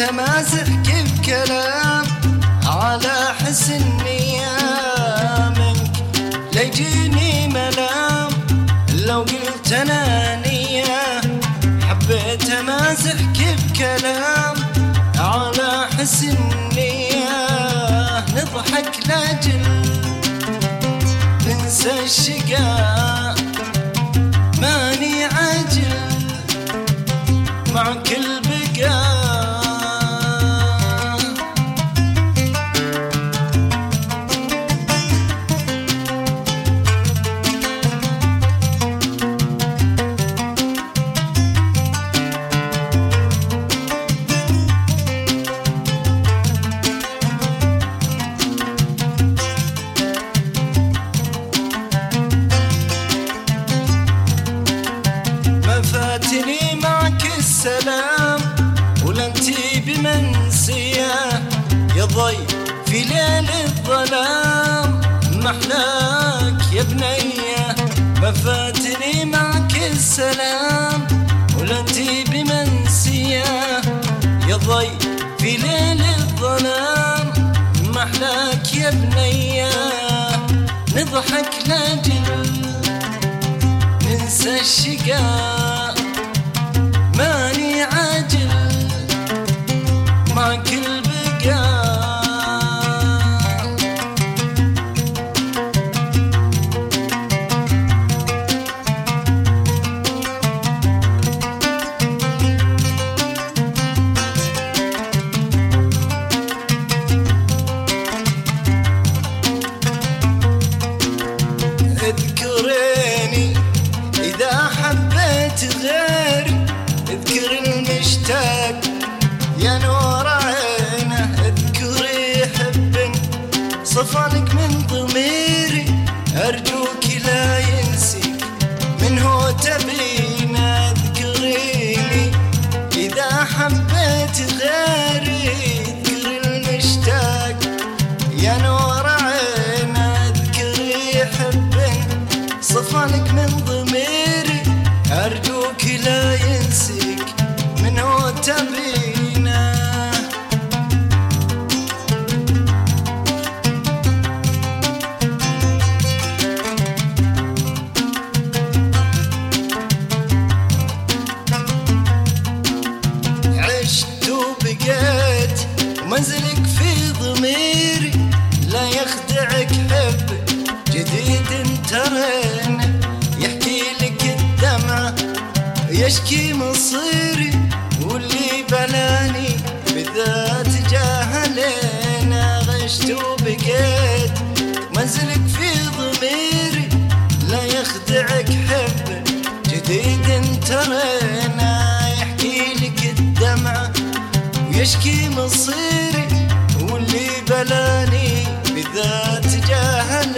امازح كيف كلام على حسن نيامك. ملام لو قلت أنا نية. حبيت كيف كلام على حسن يا ضي في ليل الظلام محلاك يا بنية ما فاتني معك السلام. ولا انتي بمنسية ضي في ليل الظلام محلاك يا بنية. نضحك لاجل ننسى الشقاء اذكريني إذا حبيت غيري أذكر المشتاق. يا نور عينه اذكري صفانك من ضميري أرجوك صفانك من ضميري أرجوك لا ينسيك يشكي مصيري واللي بلاني بالذات جاهلين غشت وبقيت منزلك في ضميري. لا يخدعك حب جديد ترينا يحكي لك الدمعة ويشكي مصيري واللي بلاني بالذات جاهلين.